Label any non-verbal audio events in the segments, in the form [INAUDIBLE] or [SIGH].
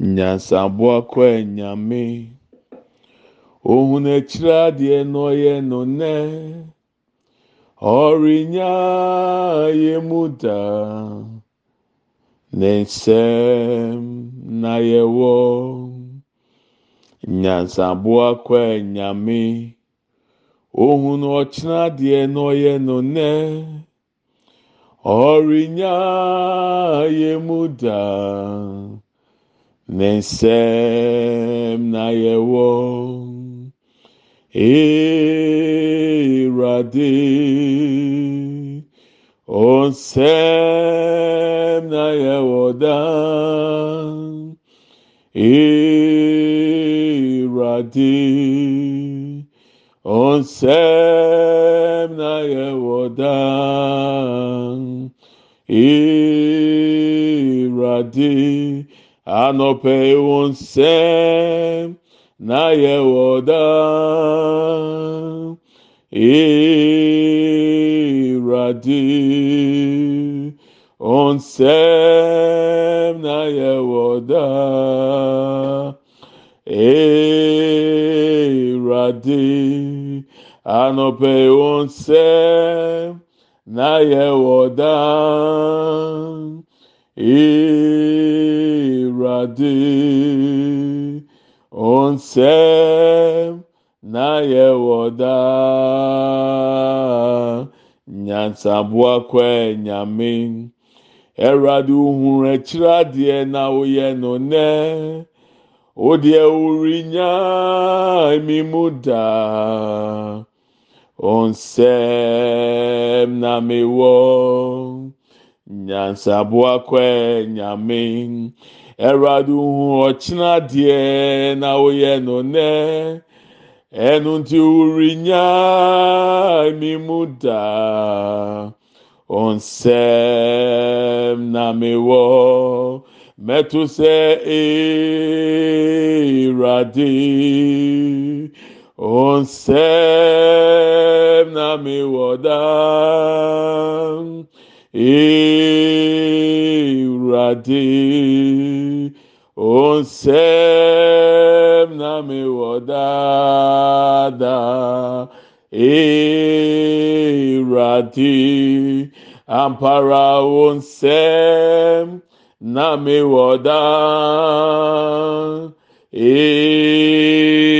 nyansaboa kɔ nyame ohun akyire adeɛ na no nɛ ɔrenya yɛ mu daa ne nsɛm na yɛwɔ nyansaboa kɔ nyame ohun ɔkyerɛ adeɛ na no nɛ ɔrenya yɛ mu daa ne nsɛm na yɛwɔ ewurade wo nsɛm na yɛwɔ daa ewurade wo na yɛwɔ daa ewurade anɔpɛ wo nsɛm na yɛwɔ daa Eradi onsem na yewoda Eradi anope onsem na yewoda Eradi ewurade onsɛm na yɛwɔ daa nyansaboa kɔ nyame ɛwurade ohun akyire adeɛ na oyɛ no nɛ odeɛ orinya mi mu daa onsɛm na mi wɔ nyansaboa kɔ nyame ɛwurade ohun ɔkyena adeɛ na oyɛ no nɛ ɛnu ti orinya mi mu daa onsɛm na mi wɔ mɛto sɛ ewurade onsɛm na mi wɔ daa ewurade onsɛm na mewɔ daadaa ewurade ampara onsɛm na mewɔ daa ewurade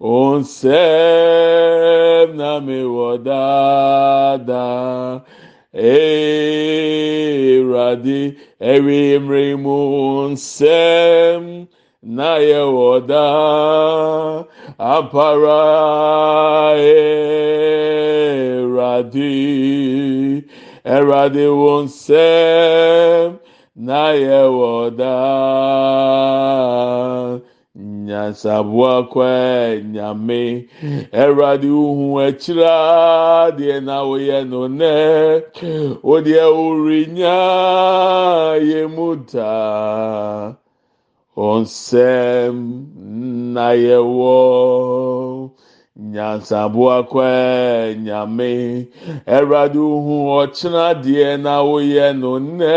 onsɛm na mi wɔ daadaa ewurade ewimri mu nsɛm na yɛ wɔ daa ampara ewurade ewurade nayɛwɔdaa nyasaboa kɔa nyame ɛwurade wohu akyiraa deɛ na woyɛ no nɛ wo deɛ worenyaa yɛ mu taa ɔnsɛm na yɛwɔ nyansaboa kɔ nyame ɛwurade ohun ɔkyena deɛ na oyɛ no nɛ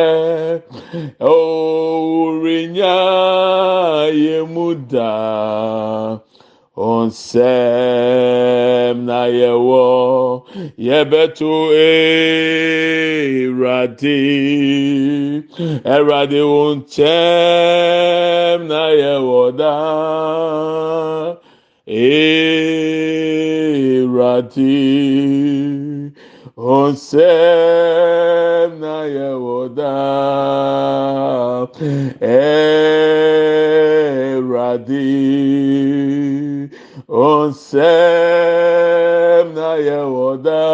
orinya yɛ mu daa onsɛm na yɛwɔ yɛbɛto ewurade ɛwurade wo nkyɛm na yɛwɔ daa erati onsem na yewoda erati onsem na yewoda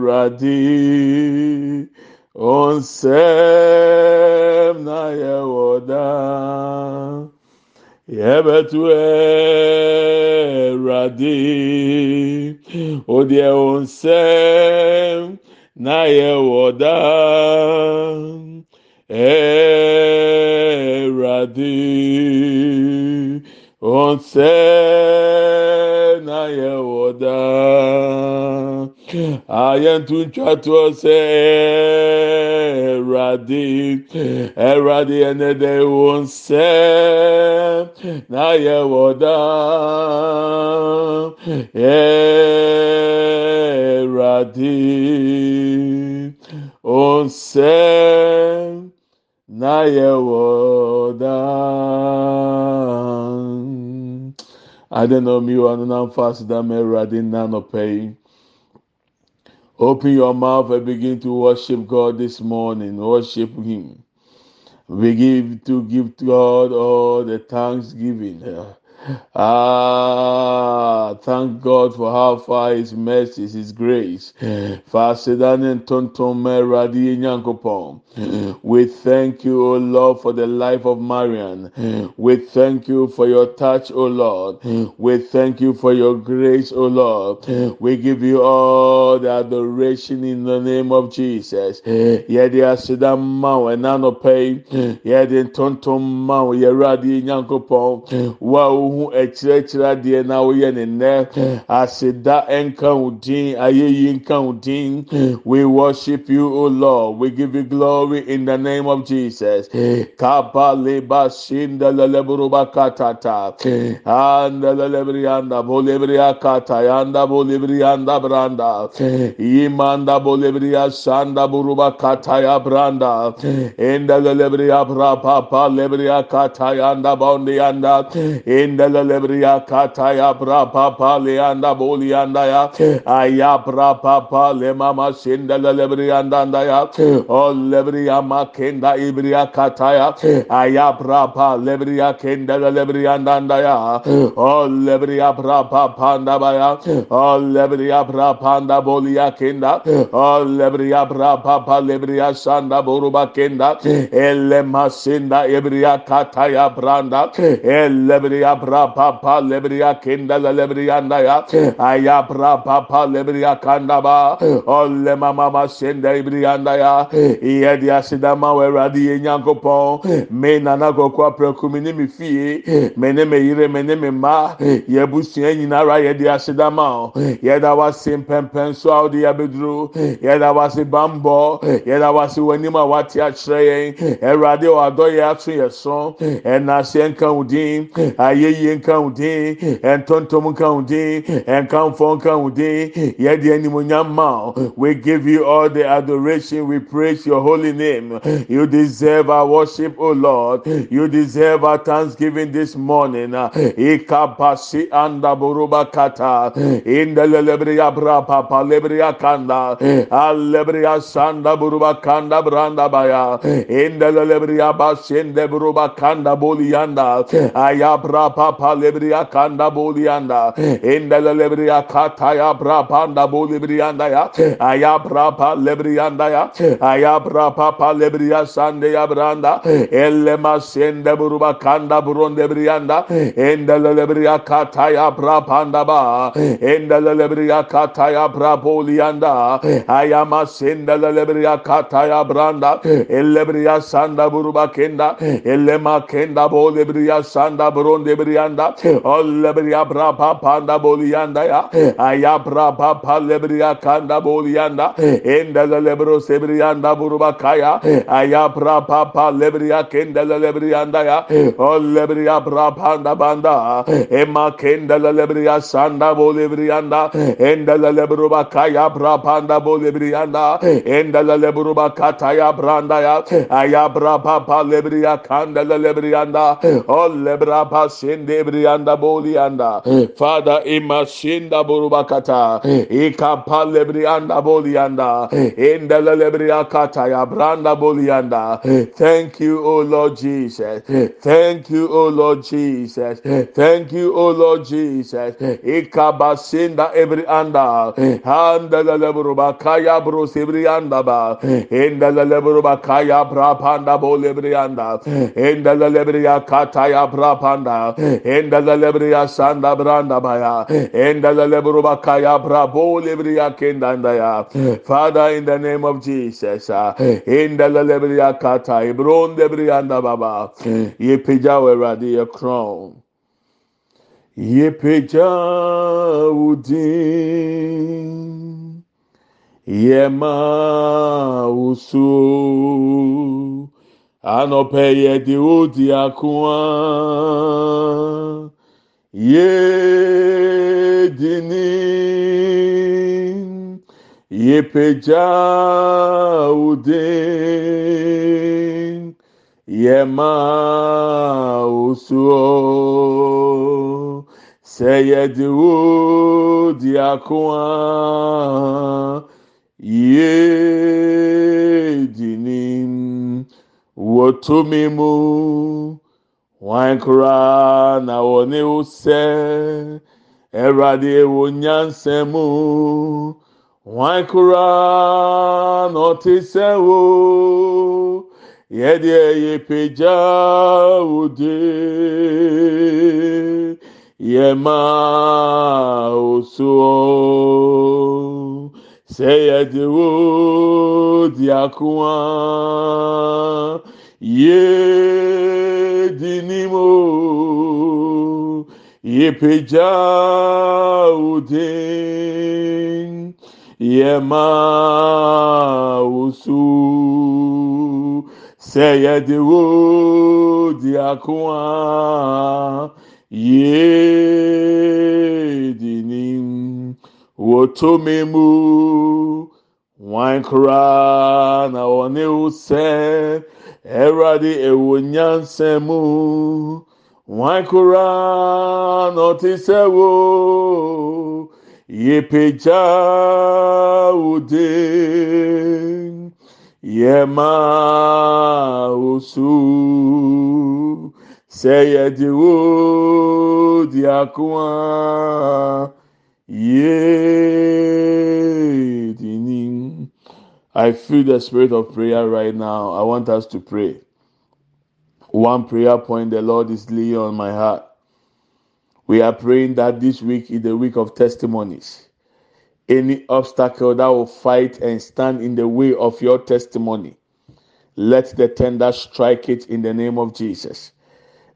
erati onsɛm na yɛwɔ daa yɛbɛto awurade wodeɛ wo nsɛm na yɛwɔ daa awurade wo nsɛm na yɛwɔ daa Hmm. ayɛnto ntwatoɔ sɛ ɛwurade hmm. ɛwurade ɛnɛ dɛ wo nsɛm na yɛwɔ daa ɛwurade wo nsɛm hmm. na yɛwɔ daa adenomyiwɔ no namfa aseda ma awurade nna nɔpɛ yi open your mouth and begin to worship god this morning. Worship him. Begin to give god all the thanksgiving Ah, thank God for how far His mercies, His grace. Fasidane tonton meradi nyankopon. We thank you, O Lord, for the life of Marian. We thank you for your touch, O Lord. We thank you for your grace, O Lord. We give you all the adoration in the name of Jesus. Yedi asidam ma enano pay. Yedi tonton ma yeradi nyankopon. Wow adeɛ na woyɛ ne nnɛ aseda nka wo din ayeyi nka wo din. We worship you o lord. We give you glory in the name of jesus. Hmm. Kapa leba shinda leleburuba katata hmm. anda lelebrianda bolebria kata yanda bolebrianda branda. Hmm. Yimanda bolebria sanda buruba kata ya branda. Enda lelebria brapa pa lebria kata yanda bondi yanda. Enda Indele lebriya kata ya bra papa leanda bolianda ya aya bra papa le mama sindele lebriyanda ya o lebriya makenda ibriya kata ya aya bra pa lebriya kendele lebriyanda ya o lebriya bra papa nda baya o lebriya bra panda boliya kenda o lebriya bra papa lebriya sanda boruba kenda elle masinda ibriya kata ya branda elle braba pa lebriya kenda la lebriya na ya aya hmm. braba pa lebriya kanda ba. Hmm. Ole mama ma senda lebriya ya hmm. iye di asida ma we me nana gokwa prekumi ni mi fie me ne me yire me ne me ma. Ye busua nyina ye di asida ye da wase mpempem so awde ya ye da wase bambo. Ye da wase wani ma wate akyerɛ yɛn awurade ɔadɔ yɛ ato yɛ so ɛna se nka wo din ayɛyie nka wo din ɛntontom nka wo din yɛde animonyam ma we give you all the adoration. We praise your holy name. You deserve our worship o lord. You deserve our thanksgiving this morning. Ikabasi anda buruba kata. Indelelebriya bra papa lebriya kanda buruba kanda branda baya. Buruba kanda boliyanda ayabra papa lebriya kanda bolianda indele lebriya kataya brapanda bolibrianda ya. Aya brapa lebrianda ya. Aya brapa pa lebriya sande ya branda. Elle masende buruba kanda buronde brianda indele lebriya kataya brapanda ba. İndele lebriya kataya brabolianda aya masende lebriya kataya branda. Elle briya sanda buruba kenda. Elle makenda bolibriya sanda buronde yanda allebriya brapa panda boli yanda ya. Ayabra papa lebriya kanda boli yanda. Endele lebro sebri yanda buruba kaya ayabra papa lebriya kendele lebri yanda ya. Allebriya brapa anda banda. Emma kendele lebriya sanda boli lebri yanda. Endele lebruba kaya brapa anda boli lebri yanda. Endele lebruba kataya branda ya. Ayabra papa lebriya kandele lebri yanda. O lebra pa sendi brianda bolianda. Father, imashinda burubakata. Ikapale brianda bolianda. Indele lebriakata ya branda bolianda. Thank you, O Lord Jesus. Thank you, O Lord Jesus. Thank you, O Lord Jesus. Ikabasinda every anda. Handele lebrubakaya brusibrianda ba. Indele lebrubakaya brapanda bolebrianda. Indele lebriakata ya brapanda endala lebriya sanda branda baya endala lebruba kaya brabo lebriya kendanda ya father in the name of jesus uh, endala lebriya kata ibron lebriya anda baba ye pija werade ye crown. Ye pija udin ye anɔpɛ yɛde wo diakoa yedini yepegya wo den yɛma wo soɔ sɛ yɛde wo diakoa yedini wotumi mu wọn kura na wọn wusẹ ẹwurade wọ nyansa mu na ọtí sẹ wo yẹdi ẹyẹ pẹja òde yẹ máa osu ọ. sɛ yɛde wo diakoa yɛdinim o yɛpagya wo den yɛma wo so sɛ yɛde wo diakoa yɛdinim wotomemu nwankora na ɔne wo ɛwurade ɛwɔ nyansa mu nwankora na ɔte sɛ wo yɛpagya wo yɛma wo sɛ yɛde wo di akoa. I feel the spirit of prayer right now. I want us to pray. One prayer point the Lord is laying on my heart. We are praying that this week is the week of testimonies. Any obstacle that will fight and stand in the way of your testimony, let the tender strike it in the name of Jesus.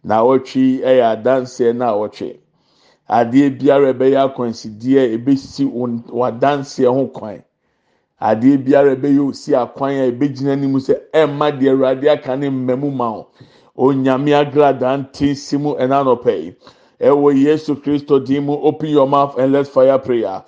Wɔtwi ɛyɛ adanseɛ na wɔtwe. Adeɛ biara ɛbɛyɛ akwansideɛ ebesi wɔn adanseɛ ho kwan. adeɛ biara ɛbɛyɛ osi akwan a ɛbɛgyina anim sɛ ɛmma deɛ awurade aka ne mmɛmu o onyame agradaa nte si mu yi ɛwɔ yesu kristo din mu open your mouth and let's fire prayer.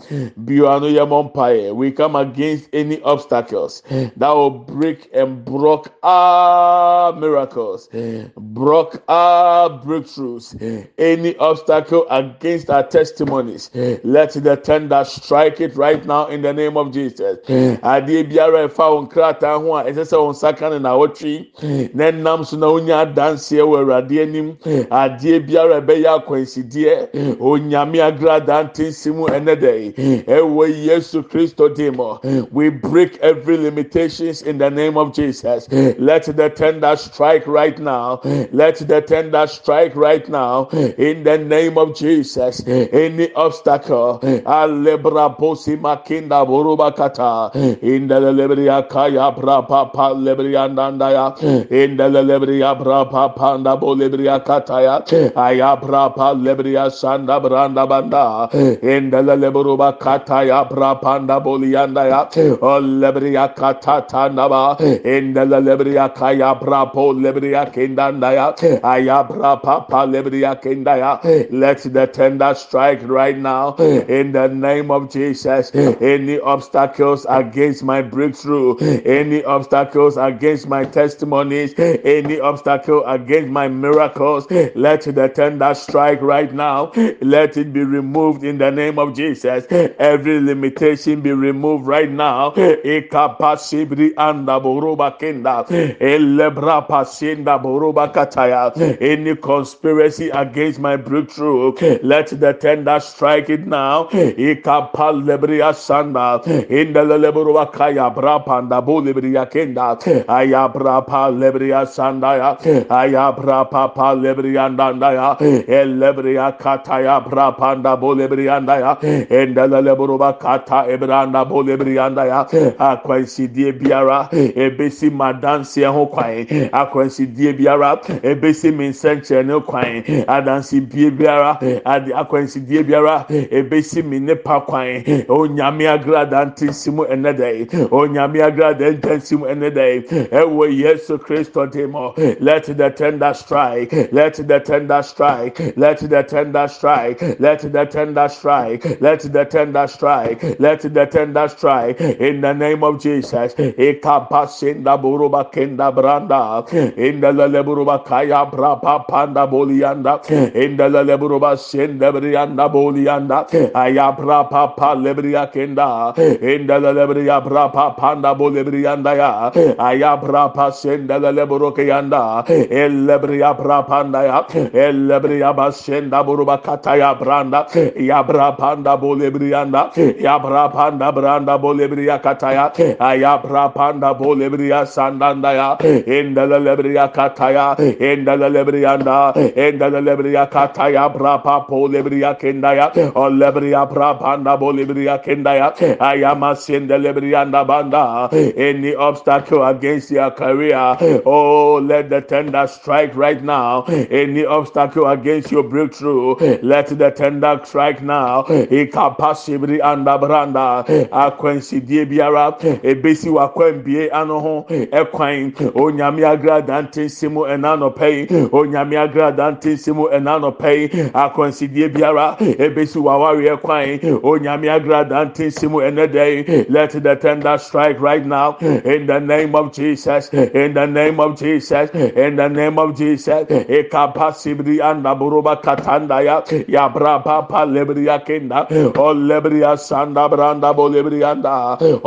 Biara yɛ mɔ mpaeɛ we come against any obstacles that will break and block our miracles block our breakthroughs. Any obstacle against our testimonies let the tender strike it right now in the name of jesus. Adeɛ biara ɛfa wɔn krataa ho a ɛsɛ sɛ wɔn nsa ne na awɔtwi na ɛnam so na onya adanseɛ wɔ awurade anim. Adeɛ biara ɛbɛyɛ akɔ akwansideɛ onyame agrada ntensi mu ɛnɛ dɛ ɛwɔ yesu kristo dim we break every limitations in the name of jesus. Let the tender strike right now. Let the tender strike right now. In the name of jesus. Any obstacle. Alebra posi makinda buruba kata. In the lebria kaya bra papa lebria ndandaya in the lebria bra papa nda bolebria kataya ayabra pa sanda branda banda endele lebruba kata ya brapanda bolianda ya kata tanaba endele lebriya kaya brapo lebriya kendanda ya aya brapa pa lebriya kenda ya let the tender strike right now. In the name of Jesus. Any obstacles against my breakthrough. Any obstacles against my testimonies. Any obstacle against my miracles. Let the tender strike right now. Let it be removed in the name of Jesus. Every limitation be removed right now. Ekapasibri anda boruba kenda. Elebra pasinda boruba kataya. Any conspiracy against my breakthrough, let the tender strike it now. Ekapalebria sanda. In the leburuba kaya brapanda bolibria kenda. Ayabra pa lebria sanda ya. Ayabra pa pa lebria ndanda ya. Bolebrianda ya kata ya akwansidie biara ebesi madanse ho kwan akwansidie biara ebesi mi nsɛnkyerɛnne kwan adansi biara ade akwansidie biara ebesi onyame onyame ɛwɔ yesu kristo demo. Let the tender strike. Let the tender strike. Let the tender strike. Let the tender strike. Let the tender strike. Let the tender strike. In the name of jesus. In the leburuba kaya brapa panda bolianda. In the basenda buruba kataya branda yabra panda bolebrianda yabra panda branda bolebria kataya ayabra panda bolebria sandanda ya in the lebria kataya the lebrianda the lebria kataya brapa bolebria kendaya olebria brapanda bolebria kendaya ayama senda lebrianda banda. Any obstacle against your career oh let the tender strike right now. Any obstacle against your breakthrough let the tender strike now. Ikapasibiri anda branda. Akwansidie biara. Ebesi wakwambie ano ho ɛkwan onyame agrada ntesi mu ɛna nɔpɛ yi onyame agrada ntesi mu ɛna nɔpɛ yi akwansidie biara. Ebesi wawareɛ kwan onyame agrada ntesi mu ɛnɛ dɛ yi let the tender strike right now. In the name of jesus. In the name of jesus. In the name of jesus. Ikapasibiri anda buruba katanda ya ya bra pa pa lebriya kenda o lebriya sanda branda bo lebriyanda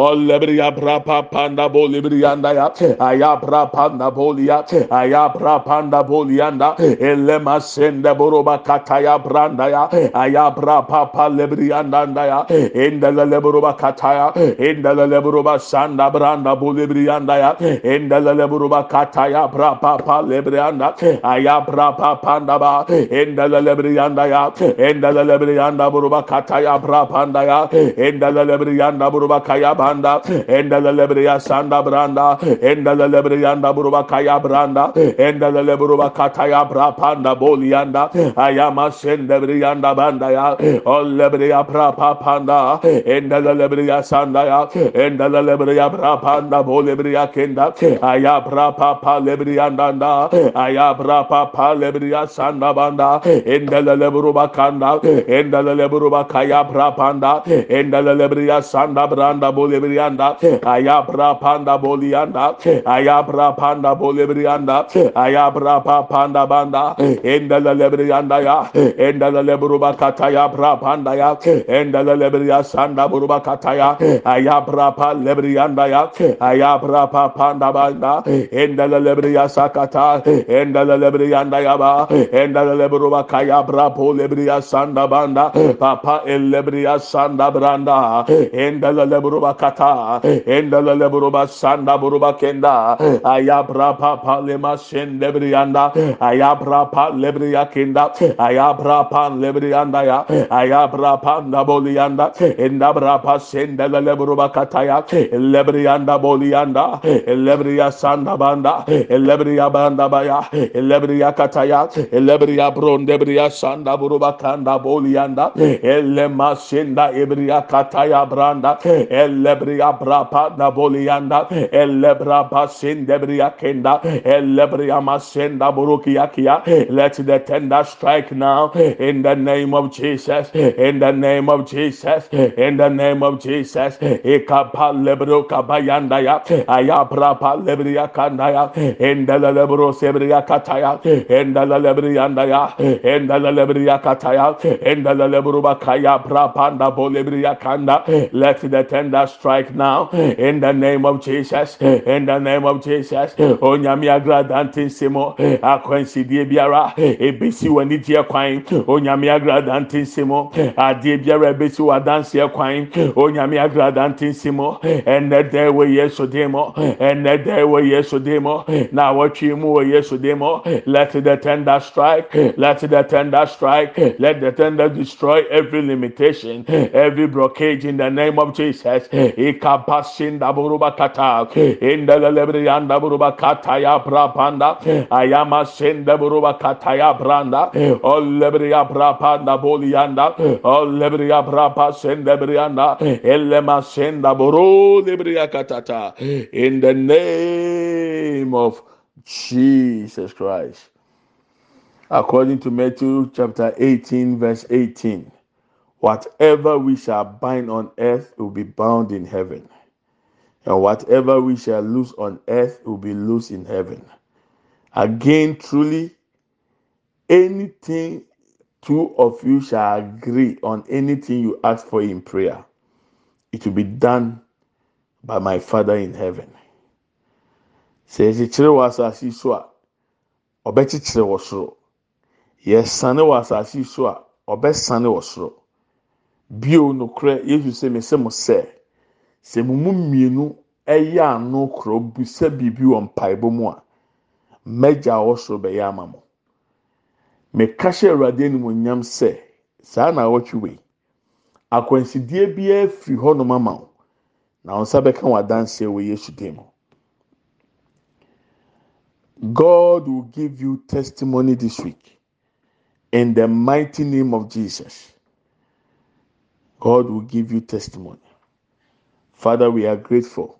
o lebriya bra pa panda bo lebriyanda ya aya bra panda bolia aya bra panda bolianda elema sende boroba kataya branda ya aya bra pa pa lebriyanda ya endele lebroba kataya endele lebroba sanda branda bo lebriyanda ya endele lebroba kataya bra pa pa lebriyanda aya bra pa panda ba endele endelelebriyanda ya. Endelelebriyanda buruba kataya brapanda ya. Endelelebriyanda buruba kaya banda. Endelelebriya sanda branda. Endelelebriyanda buruba kaya branda. Endelele buruba kataya brapanda boliyanda ayama sendebriyanda banda ya. Ollebriya brapanda endelelebriya sanda ya. Endelelebriya brapanda bolebriya kenda. Aya brapa lebriyanda aya brapa lebriya sanda banda endelele buruba kanda endelele buruba kaya prapanda endelele briya sanda branda bolebriyanda aya prapanda boliyanda aya prapanda bolebriyanda aya prapanda banda endelele briyanda ya endelele buruba kataya prapanda ya endelele briya sanda buruba kataya aya prapa lebriyanda ya aya prapa panda banda endelele briya sakata endelele briyanda ya ba endelele buruba makaya brapo lebriya sanda banda papa ellebriya sanda branda. Endala lebruba kata endala lebruba sanda buruba kenda. Ayabra papa lema sendebriyanda ayabra pa lebriya kenda ayabra pa lebriyanda ya ayabra pa da boliyanda endabra pa sendala lebruba kata ya lebriyanda boliyanda lebriya sanda banda lebriya banda baya lebriya kataya lebriya bronde bria sanda buruba kanda bolianda elle masenda ebria kataya branda elle bria brapa na bolianda elle brapa sende bria kenda elle bria masenda buruki yakia let the tender strike now in the name of Jesus in the name of Jesus in the name of Jesus. Ekapa lebro kabayanda ya aya brapa lebria kanda ya endele lebro sebria kataya endele lebrianda ya endele lebria kataya endele lebruba kaya brapanda bolebria kanda let the tender strike now in the name of Jesus in the name of Jesus. Onyame agradante semo akwansidie biara ebesi wani die kwan onyame agradante semo adie biara ebesi wadanse kwan onyame agradante semo ɛnɛ dɛ wɔ yesu dim ɛnɛ dɛ wɔ yesu dim na wɔtwi mu wɔ yesu dim let the tender strike let the tender strike. Let the tender destroy every limitation, every blockage in the name of Jesus. In the. In the name of Jesus Christ. According to Matthew chapter 18, verse 18, whatever we shall bind on earth will be bound in heaven, and whatever we shall loose on earth will be loose in heaven. Again, truly, anything two of you shall agree on anything you ask for in prayer, it will be done by my Father in heaven. Says the it was as you saw, yɛsane wɔ asase so a ɔbɛsane wɔ soro. Bio nokorɛ yesu sɛ mesɛ mo sɛ sɛ mo mu mmienu ɛyɛ ano korɔ busa biribi wɔ mpaebɔ mu a mɛgya a soro bɛyɛ ama mo. Meka hyɛ awurade animonyam sɛ saa na awɔtwe wei. Akwansidie biara firi hɔnom ama wo na wɔn nsa bɛka wɔn adanseɛ wɔ yesu dim god will give you testimony this week. In the mighty name of Jesus, God will give you testimony. Father, we are grateful.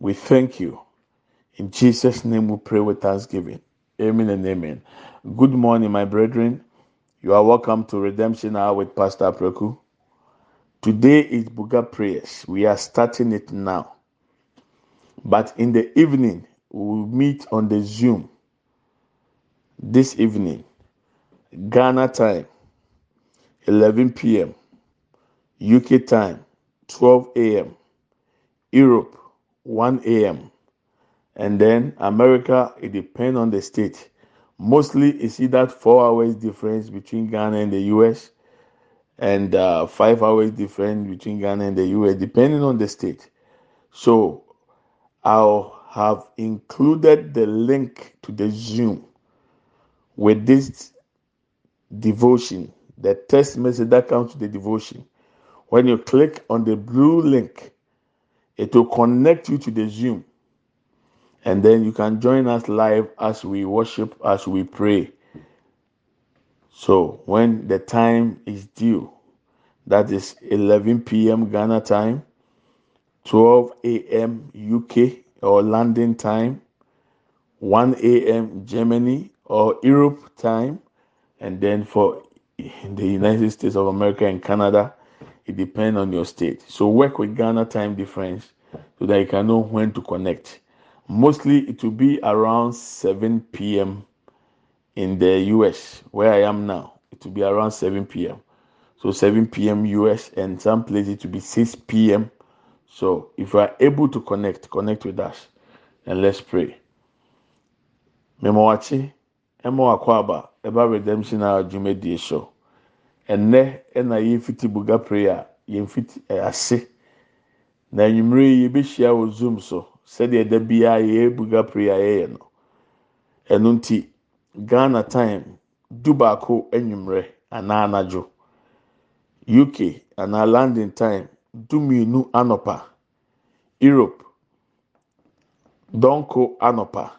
We thank you. In Jesus' name we pray with thanksgiving. Amen and amen. Good morning, my brethren. You are welcome to Redemption Hour with Pastor Preku. Today is Buga prayers. We are starting it now. But in the evening, we will meet on the Zoom this evening Ghana time, 11 p.m. UK time, 12 a.m. Europe, 1 a.m. And then America, it depends on the state. Mostly, it's either four hours difference between Ghana and the US, and uh, five hours difference between Ghana and the US, depending on the state. So, I'll have included the link to the Zoom with this devotion, the text message that comes to the devotion. When you click on the blue link, it will connect you to the Zoom. And then you can join us live as we worship, as we pray. So when the time is due, that is 11 p.m. Ghana time, 12 a.m. UK or London time, 1 a.m. Germany or Europe time, and then for [LAUGHS] the United States of America and Canada, it depends on your state. So work with Ghana time difference so that you can know when to connect. Mostly it will be around 7 p.m. in the US where I am now. It will be around 7 p.m. So 7 p.m. US and some places it will be 6 p.m. So if you are able to connect, connect with us and let's pray. Memowachi, Emo Akwaba, ɛba redemption a dwumadie so ɛnɛ ɛna yɛfiti buga prayer yɛmfiti ase. Na enyimire yi yɛbɛhyia wɔ zoom so sɛdeɛ ɛda biara yɛyɛ buga prayer yɛyɛ no. Ɛno nti ghana time du baako enyimire anaa anadwo. Uk anaa london time du mmienu anɔpa. Europe dɔnko anɔpa.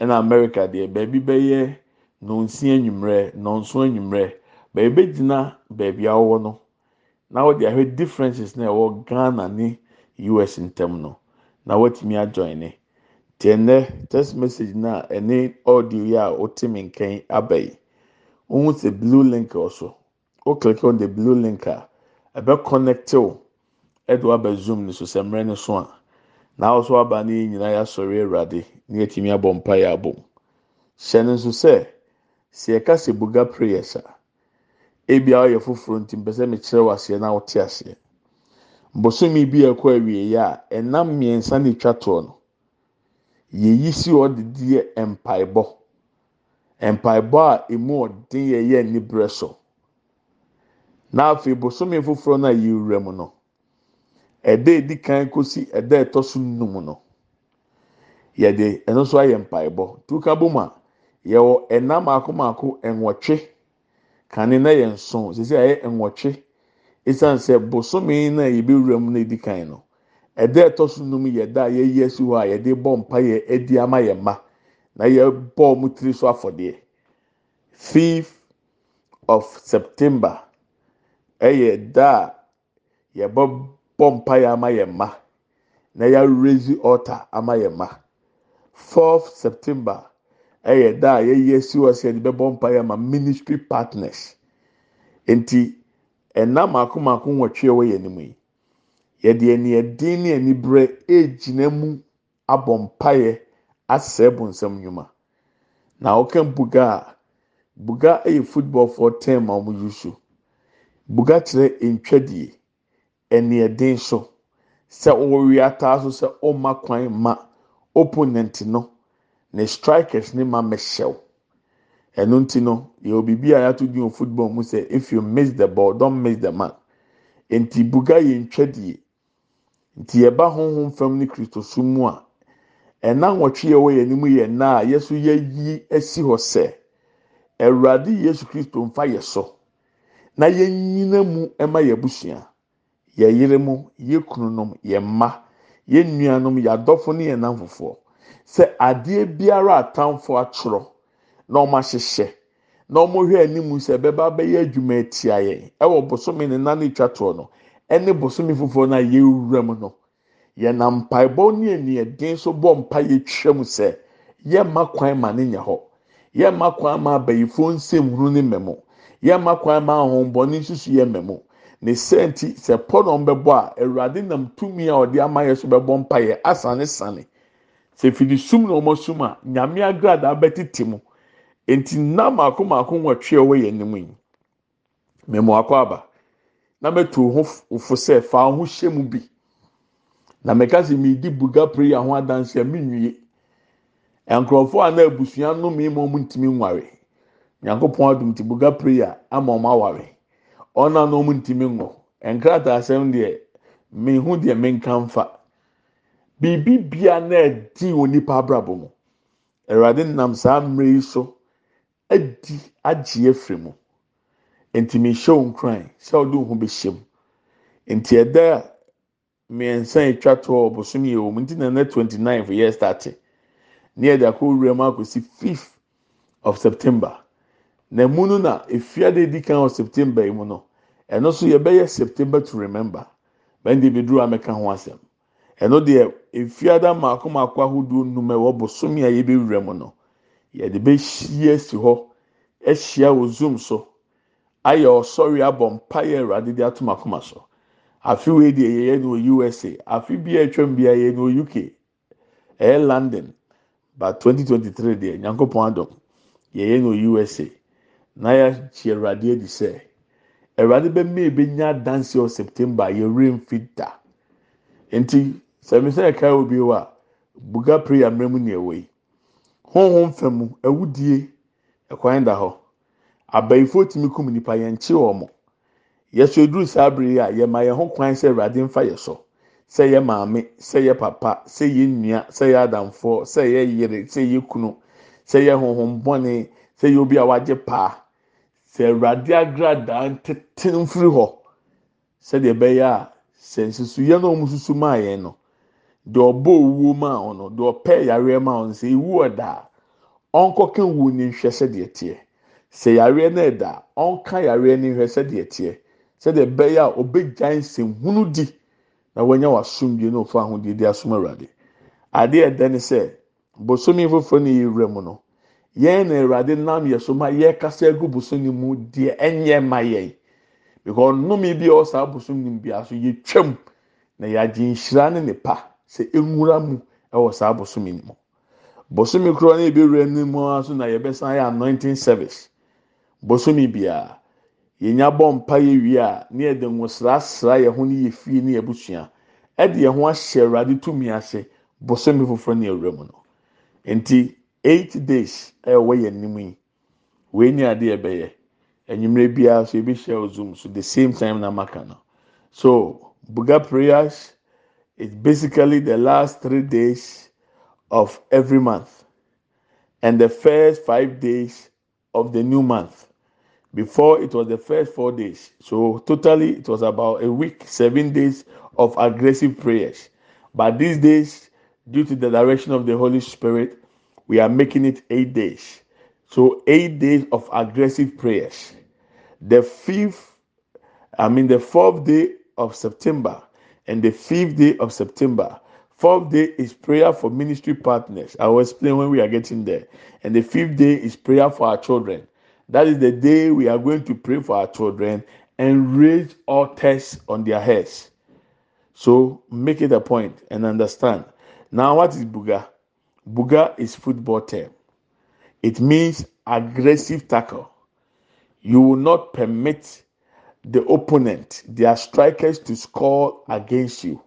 Ɛna america deɛ baabi bɛyɛ. Nonsia enyimrɛ nonso enyimrɛ baabi gyina baabi a wɔwɔ no na wɔde ahwɛ differences na ɛwɔ ghana ne us ntam no na wɔatumi ajoin ne. Te ɛnɛ text message na ɛne audio yi a wɔte mi nkɛn aba yi wɔn sɛ blue link wɔ so. On the blue link a ɛbɛ connect o ɛde waba zoom ne so sɛ mmerɛ ne so a na ahosuo aba ne nyinaa yɛ asɔre awurade ne yɛtumi abɔ mpa yɛ abom. Hyɛ ne nso sɛ. Sɛ yɛka sɛ buga prayers a ebi a ɔyɛ foforɔ nti mpɛ sɛ mekyerɛ wɔ aseɛ na ɔte aseɛ. Bosomi bi ɛkɔ awie yɛ a ɛnam mmiɛnsa na etwa toɔ no yɛyi si hɔ de di mpaebɔ. Mpaebɔ a emu ɔden yɛ yɛ anibrɛ so. Na afei bosomi foforɔ no a yɛwura mu no ɛda edi kan kosi ɛda ɛtɔ so nnum no yɛde ɛno nso ayɛ mpaebɔ. Tuka bom a. yɛwɔ ɛnam mako mako nwɔtwe kane na yɛ nson sisi a yɛ nwɔtwe esan sɛ bosome na yɛbɛwura mu na edi kan no ɛda ɛtɔ so num yɛ da a yɛyi esi hɔ a yɛde bɔ mpa yɛ adi ama yɛ mma. Na yɛbɔ ɔmo tiri so afɔdeɛ. Fifth of september ɛyɛ da a yɛbɔ bɔ mpa yɛ ama yɛ mma. Na yɛ raise altar ama yɛ mma. Fourth september ɛyɛ da a hɔ sɛ yɛde bɛbɔ mpa yɛ ama ministry partners. Nti ɛnam mako mako nwɔtwe ɛwɔ yɛn anim yi. yɛde aniɛden ne aniberɛ egyina mu abɔ mpaeɛ asɛe bonsam nnwuma. Na ɔka buga a buga yɛ football for term a wɔn use so. Buga kyerɛ ntwadie aniɛden so. Sɛ ɔwɔ ataa so sɛ ɔma kwan ma opponent no. Ne strikers ne ma mɛhyɛw. Ɛno nti no yɛ obibi a yɛato di wɔ football mu sɛ if you miss the ball don't miss the man nti buga yɛ ntwadie. nti yɛba honhom fam ne kristo so mu a ɛna nwɔtwe a ɛwɔ yɛn anim yɛ nna a yɛso yɛyi asi hɔ sɛ awurade yesu kristo mfa yɛ so. Na yɛnyina mu ɛma yɛ abusua yɛ yere mu yɛ kununom yɛ mma. Yɛ nuanom yɛ adɔfo ne yɛ nam fofoɔ sɛ adeɛ biara atamfo atwerɛ na wɔn ahyehyɛ na wɔn hwɛ anim sɛ ɛbɛba abɛyɛ adwuma atia yɛn. Ɛwɔ bosome ne nna ne twa toɔ no. ɛne bosomi foforɔ no a yɛwura mu no yɛnam mpaebɔ ne aniɛden so bɔ mpa yɛtwa mu sɛ yɛmma kwan ma ne nyɛ hɔ. Yɛmma kwan ma abayifoɔ nsɛm hunu ne mɛmo yɛmma kwan ma ahombɔne nsusu yɛ mɛmo ne sɛnti sɛ pɔnɔm bɛbɔ a awurade nam tumi a ɔde ama yɛ so bɛbɔ mpa yɛ asane sane. Sɛ fidi sum na wɔn sum a nyame agradaa bɛtete mu. Nti nam mako mako nwɔtwe a ɔwɔ yɛn anim yi mɛmo akɔ aba. na mɛtu ho fo sɛ fa ho hyɛ mu bi. Na mɛka sɛ di buga prayer ho adansi a mi nwie nkurɔfoɔ a na abusua no mi ma ɔmo ntumi nware. Nyankopɔn adum ti buga prayer ama ɔmo aware. Ɔna na ɔmo ntumi nwɔ. Nkrataa asɛm deɛ mi ho deɛ mi nka nfa biribi bia na ɛdi onipa abrabɔ mu. Awurade nam saa mmerɛ yi so adi agye efiri mu. nti mehyɛ wo nkran sɛ ɔde wo ho bɛhyɛ mu. Nti ɛda mmiɛnsa atwa to a ɔbosom yɛ wɔ mu nti na na twenty nine for yɛ start. Ne yɛde akɔ wura mu akɔsi fifth of september. Na mu no na efiade di kan wɔ september yi mu no ɛno nso yɛbɛyɛ september to remember. Bɛn de bi duro amɛka ho asɛm. Ɛno deɛ efiada mako mako ahodoɔ num a ɛwɔ bosom a yɛbɛwura mu no yɛde bɛhyia si hɔ ahyia wɔ zoom so. ayɛ ɔsɔre abɔ mpaeɛ awurade de ato akoma so. Afi wei deɛ yɛyɛ no wɔ usa afi bi a atwam bi a yɛyɛ no wɔ uk ɛyɛ london. But 2023 deɛ nyankopɔn adɔm yɛyɛ no wɔ usa na yɛakyi awurade adi sɛ awurade bɛmɛ ebenya adansi wɔ september yɛwura mfi da nti sɛmi sɛ ɛka obi wɔ a buga prayer mmerɛ mu nea ɛwɔ yi. Honhom fam awudie ɛkwan da hɔ. abayifoɔ tumi kum nipa yɛn nkye wɔn yɛsɔ eduru saa abiri a yɛma yɛn ho kwan sɛ awurade nfa yɛ so sɛ yɛ maame sɛ yɛ papa sɛ yɛ nua sɛ yɛ adamfoɔ sɛ yɛ yere sɛ yɛ kunu sɛ yɛ honhom bɔne sɛ yɛ obi a wagye paa. Sɛ awurade agradaa ntete mfiri hɔ sɛdeɛ ɛbɛyɛ a sɛ nsusuiɛ na wɔn susu maa yɛn no deɛ ɔbɔ owuo maa wɔn no deɛ ɔpɛ yareɛ maa wɔn sɛ ewu ɔdaa ɔnkɔka wu ne nhwɛ sɛdeɛ teɛ. sɛ yareɛ no ɛda ɔnka yareɛ no hwɛ sɛdeɛ teɛ. Sɛdeɛ ɛbɛyɛ a ɔbɛgya nsɛmhunu di na wɔanya w'asomdue na ɔfa ahodie di asom awurade. Adeɛ ɛda ne sɛ bosomi foforɔ no yɛwura mu no yɛn na awurade nam yɛ so ma yɛkasa agu bosomi mu deɛ ɛnyɛ ma yɛn. Because nnome bi a ɔwɔ saa bosomi bi aso yɛtwam na yɛagye nhyira ne nipa sɛ enwura mu ɛwɔ saa bosomi no mu. Bosomi korɔ no ebɛwura no mu aso na yɛbɛsan yɛ anointing service. bosomi biara yɛnya bɔ mpa yɛ wie a ne yɛde nwosrasra yɛn ho ne yɛ fie ne yɛ busua ɛde yɛn ho ahyɛ awurade tumi ase bosomi foforɔ ne awura mu no. Nti eight days ɛwɔ yɛn anim yi wei ne adeɛ ɛbɛyɛ. Enyimire biara so ebi hyɛ o zoom so the same time na maka no. So buga prayers is basically the last three days of every month and the first five days of the new month. Before it was the first four days. So totally it was about a week, seven days of aggressive prayers. But these days, due to the direction of the Holy Spirit, we are making it eight days. So eight days of aggressive prayers. The fifth, I mean the fourth day of September and the fifth day of September. Fourth day is prayer for ministry partners. I will explain when we are getting there. And the fifth day is prayer for our children. That is the day we are going to pray for our children and raise altars on their heads. So make it a point and understand. Now, what is Buga? Buga is football term. It means aggressive tackle. You will not permit the opponent, their strikers, to score against you.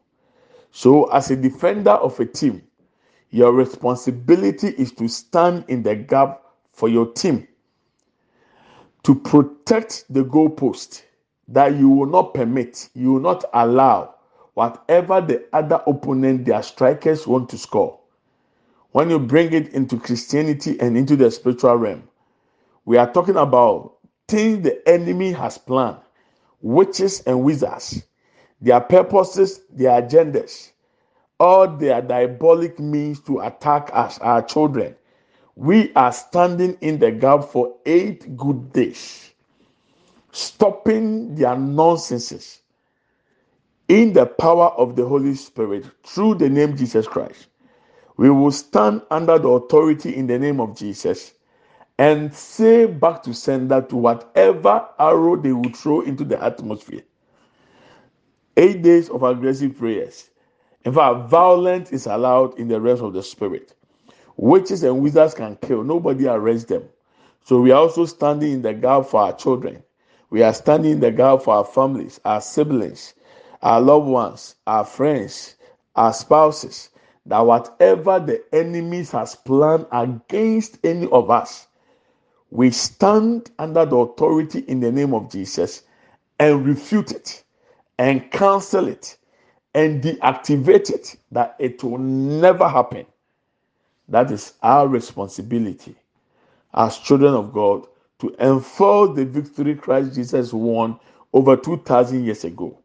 So, as a defender of a team, your responsibility is to stand in the gap for your team to protect the goalpost that you will not permit, you will not allow whatever the other opponent, their strikers want to score. When you bring it into Christianity and into the spiritual realm, we are talking about things the enemy has planned, witches and wizards, their purposes, their agendas, all their diabolic means to attack us, our children, we are standing in the gap for eight good days, stopping their nonsenses in the power of the Holy Spirit through the name Jesus Christ. We will stand under the authority in the name of Jesus and say back to sender to whatever arrow they will throw into the atmosphere. Eight days of aggressive prayers. In fact, violence is allowed in the rest of the spirit. Witches and wizards can kill, nobody arrests them. So we are also standing in the gap for our children. We are standing in the gap for our families, our siblings, our loved ones, our friends, our spouses. That whatever the enemies has planned against any of us, we stand under the authority in the name of Jesus and refute it and cancel it and deactivate it that it will never happen that is our responsibility as children of God to enforce the victory Christ Jesus won over 2,000 years ago.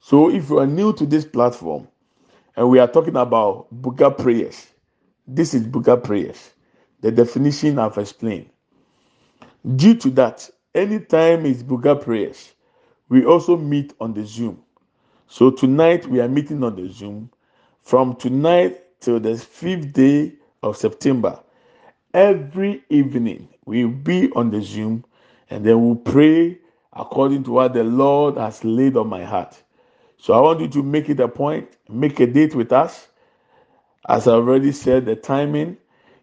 So if you are new to this platform and we are talking about Buga prayers, this is Buga prayers. The definition I've explained. Due to that, anytime it's Buga prayers, we also meet on the Zoom. So tonight we are meeting on the Zoom. From tonight till the fifth day of September, every evening we'll be on the Zoom and then we'll pray according to what the Lord has laid on my heart. So I want you to make it a point, make a date with us. As I already said, the timing,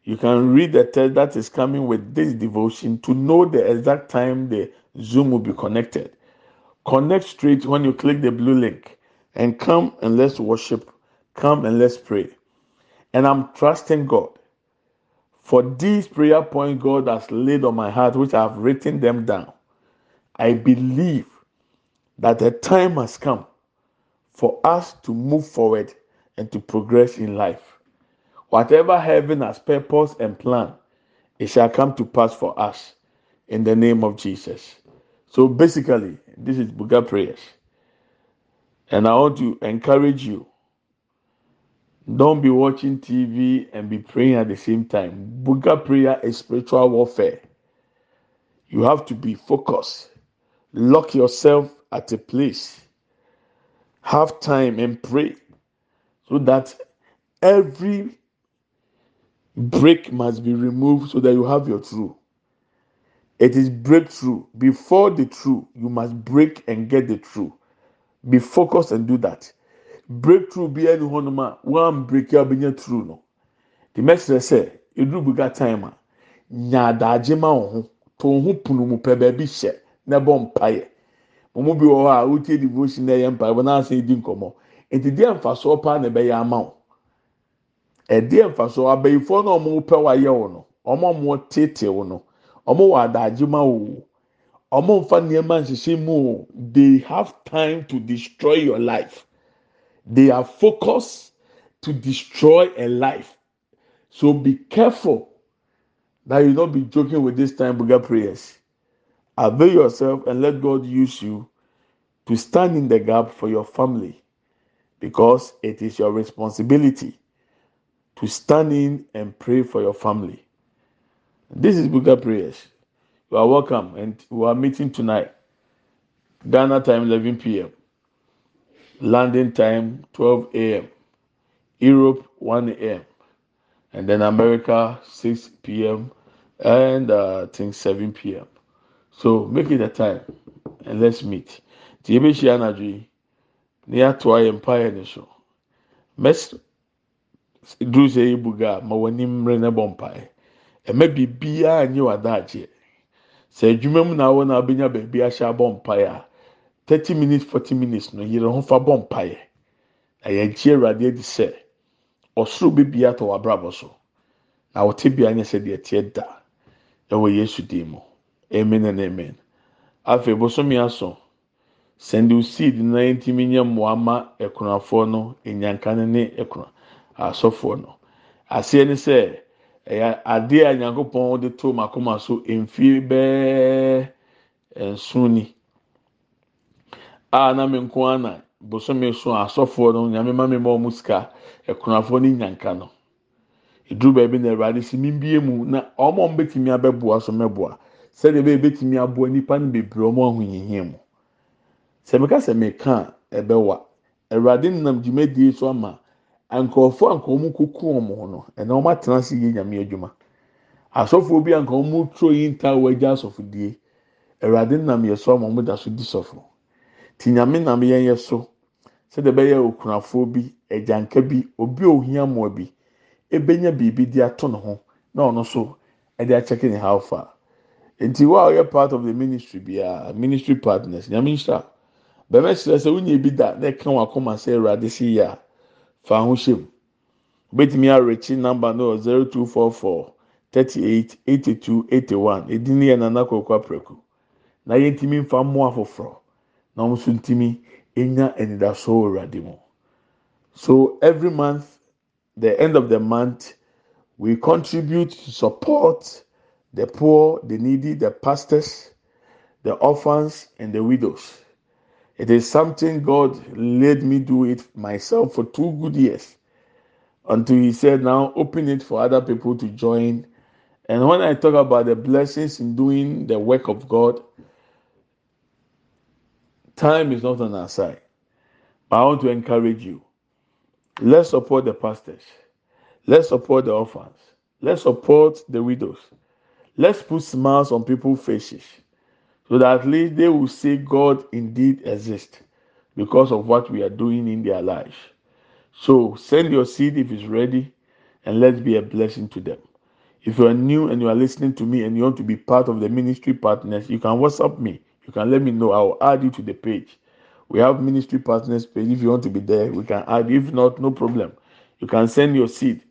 you can read the text that is coming with this devotion to know the exact time the Zoom will be connected. Connect straight when you click the blue link and come and let's worship. Come and let's pray. And I'm trusting God for these prayer points God has laid on my heart, which I have written them down. I believe that the time has come for us to move forward and to progress in life. Whatever heaven has purpose and plan, it shall come to pass for us in the name of Jesus. So basically, this is Buga prayers. And I want to encourage you don't be watching TV and be praying at the same time. Buga prayer is spiritual warfare. You have to be focused. Lock yourself at a place. Have time and pray so that every break must be removed so that you have your true. It is breakthrough. Before the true, you must break and get the true. Be focused and do that. breakthrough bi ɛni hɔnom a wɔn break a benya through no the message sɛ eduru buga time nya adagye ma wɔn ho to ho punu mu pɛ baabi hyɛ na ɛbɔ mpaeɛ wɔn bi wɔ hɔ a wotie devotion na ɛyɛ mpaeɛ wɔn ase di nkɔmɔ nti deɛ mfasoɔ paa na ɛbɛyɛ ama wɔn ɛdeɛ mfasoɔ abɛyifoɔ na wɔn pɛ wayɛ wɔn no wɔn a wɔn tete wɔn no wɔn wɔ adagye ma wɔn wɔn mfa nneɛma nhyehyɛ mu they have time to destroy your life. They are focused to destroy a life. So be careful that you not be joking with this time bigger prayers. Avail yourself and let God use you to stand in the gap for your family because it is your responsibility to stand in and pray for your family. This is Buga prayers. You are welcome and we are meeting tonight. Ghana time 11 p.m. London time 12 a.m. Europe 1 a.m. and then America 6 p.m. and uh, I think 7 p.m. So make it a time and let's meet. Tí yẹ bẹ hyia anadwo yi, na duru sẹ ebu ga ma w'ani mmerẹ na bọ mpa yẹ. Ẹmẹ biribiara nye w'adagyeɛ. Sɛ adwuma mu na awɔ na abenya baabi ahyɛ abɔ mpa yɛ a, thirty minutes forty minutes no yɛrɛ ho fa bɔ mpa yɛ. Na yɛgye awurade adi sɛ ɔsoro beebi atɔ w'abrabɔ so. Na wɔte bea nyɛ sɛ deɛ teɛ da. Ɛwɔ Yesu dim mu. Amen and amen. Afei bosomi aso. Send you seed na yɛntumi nyɛ mmoa ma akunafoɔ no, enyankane ne akuna asɔfoɔ no. Aseɛ ne sɛ ɛyɛ adeɛ a nyankopɔn de to mu akoma so mfie bɛɛ nson ni a na nko ana bosomi so asɔfoɔ no nyame ma ma ɔmo sika akunafoɔ ne nyanka no. Eduru baabi na awurade si mi bie mu na ɔmo a ɔmo betumi abɛboa so mɛboa sɛdeɛ ɛbɛyɛ betumi aboa nipa no bebree ɔmo ahohiahia mu. Sɛ meka ɛbɛwa awurade nam dwumadie so ama nkurɔfoɔ a nka ɔmo kuku ɔmo ho no ɛna ɔmo atena ase yie nyame adwuma. Asɔfoɔ bi a nka ɔmo turo yi ntaa wɔ agya asɔfodie awurade nam yɛ so ama ɔmo da so di sɔfo. Ti nyame nam yɛn yɛ so sɛdeɛ ɛbɛyɛ okunafoɔ bi, agyanka bi, obi a ohia mmoa bi ebenya biribi de ato ne ho na ɔno nso ɛde akyɛke ne how far. Nti wo a ɔyɛ part of the ministry biara ministry partners nyame nhyira bɛmɛ kyerɛ sɛ wonye bi da na ɛka wɔn akoma sɛ awurade si yɛ fa ho hyɛ mu betumi arekyi number no zero two four four thirty eight eighty two eighty one edi ne yɛ nana kɔkɔ yɛntumi nfa mmoa foforɔ na wɔn nso ntumi enya anidaso wɔ awurade mu so every month the end of the month we contribute to support the poor the needy the pastors the orphans and the widows it is something god let me do it myself for two good years until he said now open it for other people to join. And when i talk about the blessings in doing the work of god time is not on our side. But i want to encourage you. Let's support the pastors. Let's support the orphans. Let's support the widows. Let's put smiles on people's faces so that at least they will say god indeed exists because of what we are doing in their lives. So send your seed if it's ready and let's be a blessing to them. If you are new and you are listening to me and you want to be part of the ministry partners you can whatsapp me. You can let me know. I will add you to the page. We have ministry partners page. If you want to be there we can add. If not no problem. You can send your seed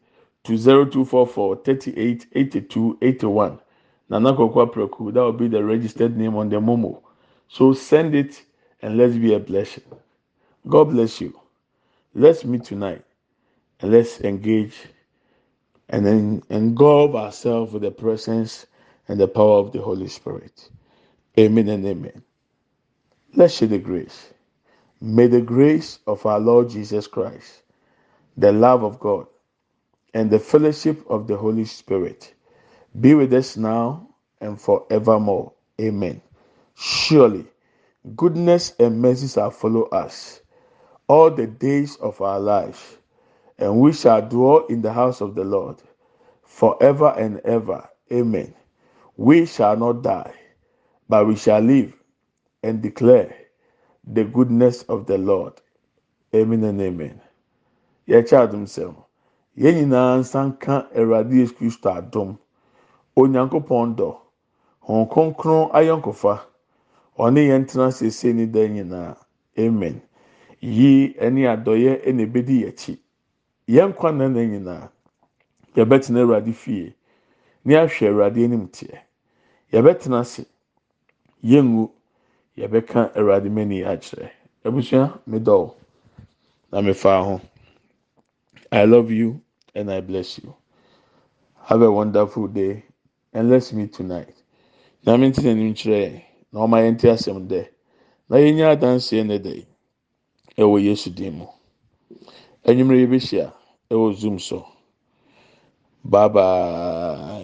to 0244 38 82 81 nana kokwa preku that will be the registered name on the momo. So send it and let's be a blessing. God bless you. Let's meet tonight and let's engage and then engulf ourselves with the presence and the power of the holy spirit. Amen and amen. Let's share the grace. May the grace of our lord jesus christ the love of god and the fellowship of the Holy Spirit be with us now and forevermore. Amen. Surely, goodness and mercy shall follow us all the days of our life, and we shall dwell in the house of the Lord forever and ever. Amen. We shall not die, but we shall live and declare the goodness of the Lord. Amen and amen. Yɛkyɛ adum sɛm. yɛn nyinaa nsa kristo onyankopɔn dɔ. Wɔn kronkron ayɔnkofa ɔne yɛn tena sese ne dan nyinaa. Amen. Yie ɛne adɔyɛ ɛna ebedi yɛkyi yɛn kwan na na nyinaa yɛbɛtena awurade fie ne ahwɛ awurade anim teɛ. Yɛbɛtena ase. Yɛngu. Yɛbɛka awurade mani akyerɛ. Abusua medɔw na mefa ho. I love you and I bless you. Have a wonderful day and let's meet tonight. Nyame nti n'anim kyerɛ na ɔma yɛn ti asɛm dɛ na yɛn nyɛ adanseɛ ne dɛ ɛwɔ yesu dim mu enyimire yɛ bɛhyia ɛwɔ zoom so. Bye bye.